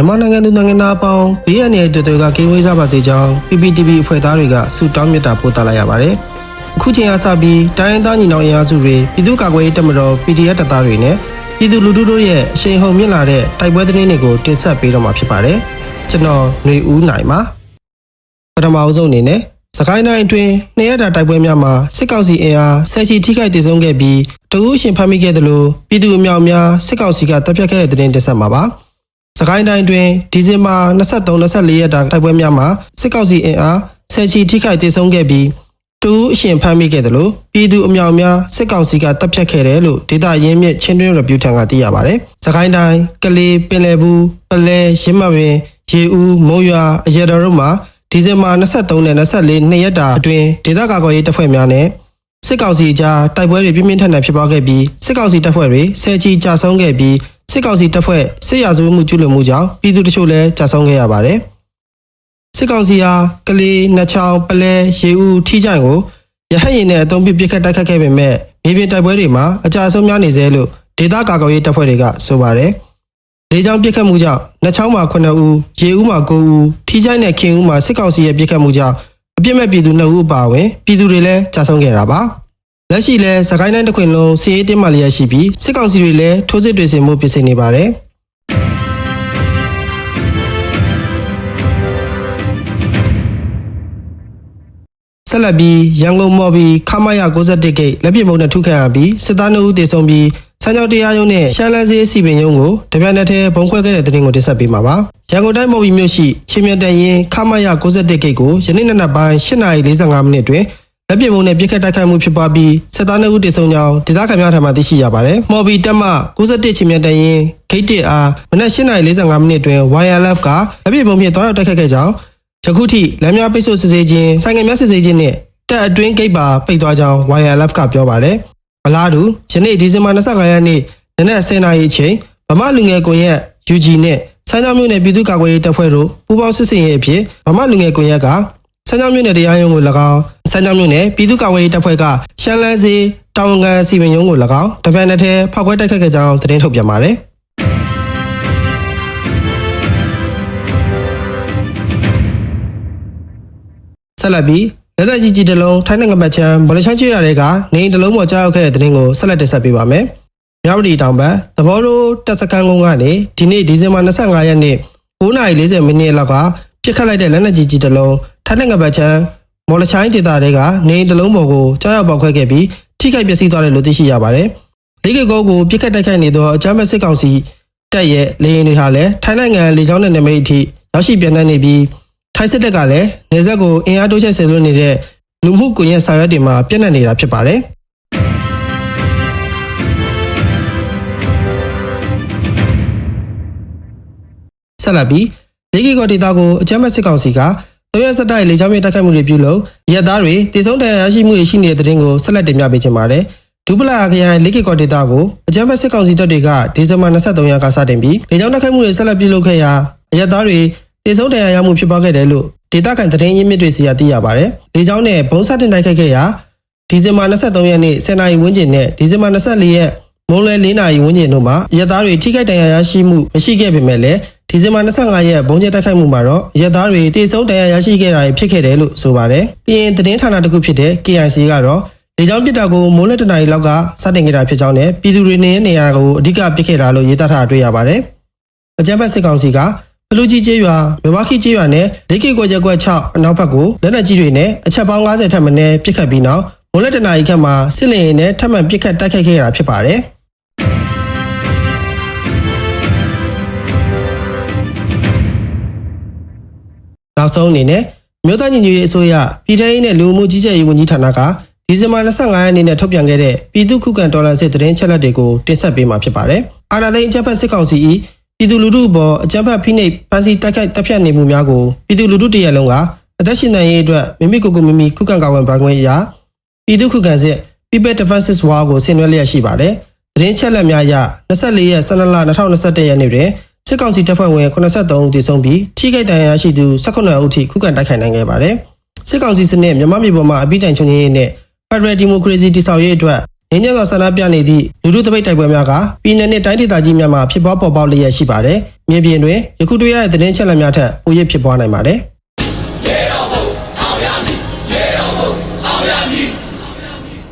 မြန်မာနိုင်ငံသူနိုင်ငံသားအပေါင်းဘေးရန်ရဲ့တွေ့တွေကကိန်းဝေးစားပါစေကြောင်း PPTV အဖွဲ့သားတွေကဆုတောင်းမြတ်တာပို့သလိုက်ရပါတယ်။အခုချိန်အားစပြီးတိုင်းရင်းသားညီနောင်အင်အားစုတွေပြည်သူ့ကာကွယ်ရေးတပ်မတော် PDF တပ်သားတွေနဲ့ပြည်သူလူထုတို့ရဲ့အရှိန်ဟုန်မြင့်လာတဲ့တိုက်ပွဲသတင်းတွေကိုတင်ဆက်ပေးတော့မှာဖြစ်ပါတယ်။ကျွန်တော်ຫນွေဦးနိုင်ပါပထမအဆုံးအနေနဲ့စကိုင်းတိုင်းအတွင်းနှစ်ရက်တာတိုက်ပွဲများမှာစစ်ကောင်စီအင်အားဆယ်ချီထိခိုက်တည်ဆုံးခဲ့ပြီးတအူးရှင်ဖမ်းမိခဲ့သလိုပြည်သူအများအများစစ်ကောင်စီကတပ်ဖြတ်ခဲ့တဲ့သတင်းတင်ဆက်မှာပါ။ စကိုင်းတိုင်းအတွင်းဒီဇင်ဘာ23-24ရက်တာတိုက်ပွဲများမှာစစ်ကောင်စီအင်အားဆယ်ချီထိခိုက်တည်ဆုံးခဲ့ပြီးတအူးအရှင်ဖမ်းမိခဲ့သလိုပြည်သူအများအများစစ်ကောင်စီကတပ်ဖြတ်ခဲ့တယ်လို့ဒေတာရင်းမြစ်ချင်းတွင်းရပြူထံကသိရပါတယ်။စကိုင်းတိုင်းကလေးပင်လယ်ဘူးပလဲရင်းမပင်ရေဦးမုံရွာအရတော်တို့မှာဒီဇင်ဘာ23နဲ့24နှစ်ရက်တာအတွင်းဒေသကာကွယ်ရေးတပ်ဖွဲ့များနဲ့စစ်ကောင်စီကြားတိုက်ပွဲတွေပြင်းပြင်းထန်ထန်ဖြစ်ပွားခဲ့ပြီးစစ်ကောင်စီတပ်ဖွဲ့တွေဆယ်ချီကြာဆုံးခဲ့ပြီး စစ်ကောင်စီတပ်ဖွဲ့စစ်ရာဇဝတ်မှုကျူးလွန်မှုကြောင့်ပြည်သူတချို့လည်းကြာဆုံးခဲ့ရပါတယ်။စစ်ကောင်စီဟာကလေးနှချောင်းပလဲရေဦးထီးချိုင်ကိုရဟတ်ရင်နဲ့အုံပြပစ်ခတ်တိုက်ခတ်ခဲ့ပေမဲ့မြေပြင်တိုက်ပွဲတွေမှာအကြအဆုံးများနေစေလို့ဒေသကာကွယ်ရေးတပ်ဖွဲ့တွေကဆိုပါတယ်။လေကြောင်းပစ်ခတ်မှုကြောင့်နှစ်ချောင်းမှာ9ဦးရေဦးမှာ9ဦးထီးချိုင်းနဲ့ခင်ဦးမှာစစ်ကောင်စီရဲ့ပစ်ခတ်မှုကြောင့်အပြစ်မဲ့ပြည်သူ2ဦးအပါအဝင်ပြည်သူတွေလည်းကြာဆုံးခဲ့တာပါ လက်ရှိလဲစကိုင်းတိုင်းတစ်ခွင်လုံးစီးရေးတင်းမှလျက်ရှိပြီးစစ်ကောင်စီတွေလည်းထိုးစစ်တွေဆင်မှုပြင်ဆင်နေပါတယ်ဆက်လက်ပြီးရန်ကုန်မော်ဘီခမရ61ဂိတ်လက်ပြမုံနဲ့ထုခံရပြီးစစ်သား2ဦးတေဆုံးပြီးစံကြောက်တရားရုံးနဲ့ရှမ်းလန်းစည်းစီပင်ရုံးကိုတပြိုင်နက်တည်းဘုံခွဲခဲ့တဲ့တဲ့တင်ကိုတင်ဆက်ပေးမှာပါ။ရန်ကုန်တိုင်းမော်ဘီမြို့ရှိချင်းမြတ်တန်ရင်ခမရ61ဂိတ်ကိုယနေ့နက်နက်ပိုင်း8:45မိနစ်တွင် လက်ပြမုံနဲ့ပြစ်ခတ်တိုက်ခိုက်မှုဖြစ်ပွားပြီးစစ်သား2ဦးတေဆုံးကြောင်းဒေသခံများထံမှသိရှိရပါတယ်။မော်ဘီတက်မ61ချင်းမြတ်တန်ရင်ဂိတ်1အားမနက်8:45မိနစ်တွင် YLF ကလက်ပြမုံဖြင့်တွားရောက်တိုက်ခိုက်ခဲ့ကြောင်းယခုထိလမ်းများပိတ်ဆို့စစ်ဆေးခြင်းဆိုင်ငယ်များစစ်ဆေးခြင်းနဲ့တက်အတွင်းဂိတ်ပါပိတ်သွားကြောင်း YLF ကပြောပါတယ်။အလားတူယနေ့ဒီဇင်ဘာ25ရက်နေ့နနက်10:00နာရီအချိန်ဗမာလူငယ်ကွန်ရက် UG နဲ့စမ်းချောင်းမြို့နယ်ပြည်သူ့ကာကွယ်ရေးတပ်ဖွဲ့တို့ပူးပေါင်းစစ်ဆင်ရေးအဖြစ်ဗမာလူငယ်ကွန်ရက်က စမ်းချောင်းမြို့နယ်တရားရုံးကို၎င်းစမ်းချောင်းမြို့နယ်ပြည်သူ့ကာကွယ်ရေးတပ်ဖွဲ့ကရှမ်းလန်းစီတောင်ငံစီမံရုံးကို၎င်းတပန်တစ်ထဲဖောက်ခွဲတိုက်ခတ်ခဲ့ကြောင်းသတင်းထုတ်ပြန်ပါတယ်ဆက်လက်ပြီးလက်လက်ကြီးကြီးတစ်လုံးထိုင်းနိုင်ငံဘက်ချမ်းဗလချမ်းချွေရတဲ့ကနေတစ်လုံးပေါ်ကြားရောက်ခဲ့တဲ့သတင်းကိုဆက်လက်တင်ဆက်ပေးပါမယ်။မြောက်ပြည်တောင်ဘက်သဘောရိုးတက်စခန်းကုန်းကနေဒီနေ့ဒီဇင်ဘာ25ရက်နေ့9:40မိနစ်လောက်ကပြစ်ခတ်လိုက်တဲ့လက်လက်ကြီးကြီးတစ်လုံး ထိုင်းနိုင်ငံဘက်ချမ်းမော်လချိုင်းဒေသတွေကနေတစ်လုံးပေါ်ကိုကြားရောက်ပေါက်ခွဲခဲ့ပြီးထိခိုက်ပျက်စီးသွားတယ်လို့သိရှိရပါတယ်။လေးကေကောကိုပြစ်ခတ်တိုက်ခိုက်နေသောအကြမ်းဖက်စစ်ကောင်စီတပ်ရဲ့လေရင်တွေဟာလည်းထိုင်းနိုင်ငံလေကြောင်းနဲ့နမိတ်အထိရောက်ရှိပြန်နေပြီးထိုင်းစစ်တပ်ကလည်းနေဆက်ကိုအင်အားတိုးချဲ့ဆင်လွှတ်နေတဲ့လူမှုကွန်ရက်စာရွက်တွေမှာပြန့်နှံ့နေတာဖြစ်ပါတယ်။ဆက်လက်ပြီးဒေဂီကောဒေတာကိုအကြမ်းဖက်စစ်ကောင်စီက သုံးရက်စတိုက်လေကြောင်းမြေတိုက်ခိုက်မှုတွေပြုလုပ်ရက်သားတွေတည်ဆုံးတရားရရှိမှုတွေရှိနေတဲ့တဲ့တင်ကိုဆက်လက်တင်ပြပေးချင်ပါတယ်။ဒူပလာခရိုင်လေကီကောဒေတာကိုအကြမ်းဖက်စစ်ကောင်စီတပ်တွေကဒီဇင်ဘာ23ရက်ကစတင်ပြီးလေကြောင်းတိုက်ခိုက်မှုတွေဆက်လက်ပြုလုပ်ခဲ့ရာရက်သားတွေတည်ဆုံးတရားရမှုဖြစ်ပွားခဲ့တယ်လို့ဒေတာကန်သတင်းရင်းမြစ်တွေစီကသိရပါတယ်။လေကြောင်းနဲ့ဘုံစတင်တိုက်ခိုက်ခဲ့ရာဒီဇင်ဘာ23ရက်နေ့10နာရီဝန်းကျင်နဲ့ဒီဇင်ဘာ24ရက်မွန်းလွယ်4နာရီဝန်းကျင်တို့မှာရဲသားတွေထိခိုက်ဒဏ်ရာရရှိမှုမရှိခဲ့ပေမဲ့လည်း ဒီဇင်ဘာ25ရက်ဘုံကျတိုက်ခိုက်မှုမှာတော့ရဲသားတွေတေဆုံးဒဏ်ရာရရှိခဲ့တာဖြစ်ခဲ့တယ်လို့ဆိုပါတယ်။ကရင်သတင်းဌာနတစ်ခုဖြစ်တဲ့ KIC ကတော့လေကြောင်းပစ်တာကိုမိုးလက်တနာရီလောက်ကစတင်ခဲ့တာဖြစ်ကြောင်းနဲ့ပြည်သူတွေနေနေရာကိုအဓိကပစ်ခဲ့တာလို့ရေးသားထားတွေ့ရပါတယ်။အကြမ်းဖက်စစ်ကောင်စီကဘလူကြီးကျေးရွာမြဝခိကျေးရွာနဲ့ဒိတ်ကေကွက်ရက်ကွက်6အနောက်ဘက်ကိုလက်နက်ကြီးတွေနဲ့အချက်ပေါင်း90ထက်မနည်းပစ်ခတ်ပြီးနောက်မိုးလက်တနာရီခန့်မှာစစ်လင်ရင်နဲ့ထပ်မံပစ်ခတ်တိုက်ခိုက်ခဲ့ရတာဖြစ်ပါတယ်။ နောက်ဆုံးအနေနဲ့မြို့သားညီညွတ်ရေးအစိုးရပြည်ထောင်ရေးနဲ့လူမှုကြီးကြပ်ရေးဝန်ကြီးဌာနကဒီဇင်ဘာ25ရက်နေ့နဲ့ထုတ်ပြန်ခဲ့တဲ့ပြည်သူ့ခုခံတော်လှန်စစ်တရင်ချက်လက်တွေကိုတင်ဆက်ပေးမှာဖြစ်ပါတယ်။အာဏာသိမ်းအကြမ်းဖက်စစ်ကောင်စီ၏ပြည်သူလူထုအပေါ်အကြမ်းဖက်ဖိနှိပ်ဖမ်းဆီးတိုက်ခိုက်တပ်ဖြတ်နေမှုများကိုပြည်သူလူထုတရက်လုံးကအသက်ရှင်နေရေးအတွက်မိမိကိုယ်ကိုမိမိခုခံကာကွယ်ပိုင်ခွင့်အရာပြည်သူခုခံစစ် People Defenses War ကိုဆင်နွှဲလျက်ရှိပါတယ်။သတင်းချက်လက်များအရ24ရက်12လ2021ရက်နေ့တွင် စစ်ကောင်စီတပ်ဖွဲ့ဝင်83ဦးသေဆုံးပြီးထိခိုက်ဒဏ်ရာရှိသူ18ဦးထိခုခံတိုက်ခိုက်နိုင်ခဲ့ပါတယ်။စစ်ကောင်စီစနစ်မြန်မာပြည်ပေါ်မှာအပိတိုင်ချုံရင်းနဲ့ Federal Democracy တည်ဆောက်ရေးအတွက်ငင်းညံစွာဆန္ဒပြနေသည့်လူထုတပိတ်တိုက်ပွဲများကပြည်내နဲ့တိုင်းဒေသကြီးများမှာဖြစ်ပွားပေါ်ပေါက်လျက်ရှိပါတယ်မြေပြင်တွင်ယခုတွေ့ရတဲ့သတင်းချက်လက်များထက်ပိုရဖြစ်ပွားနိုင်ပါတယ်။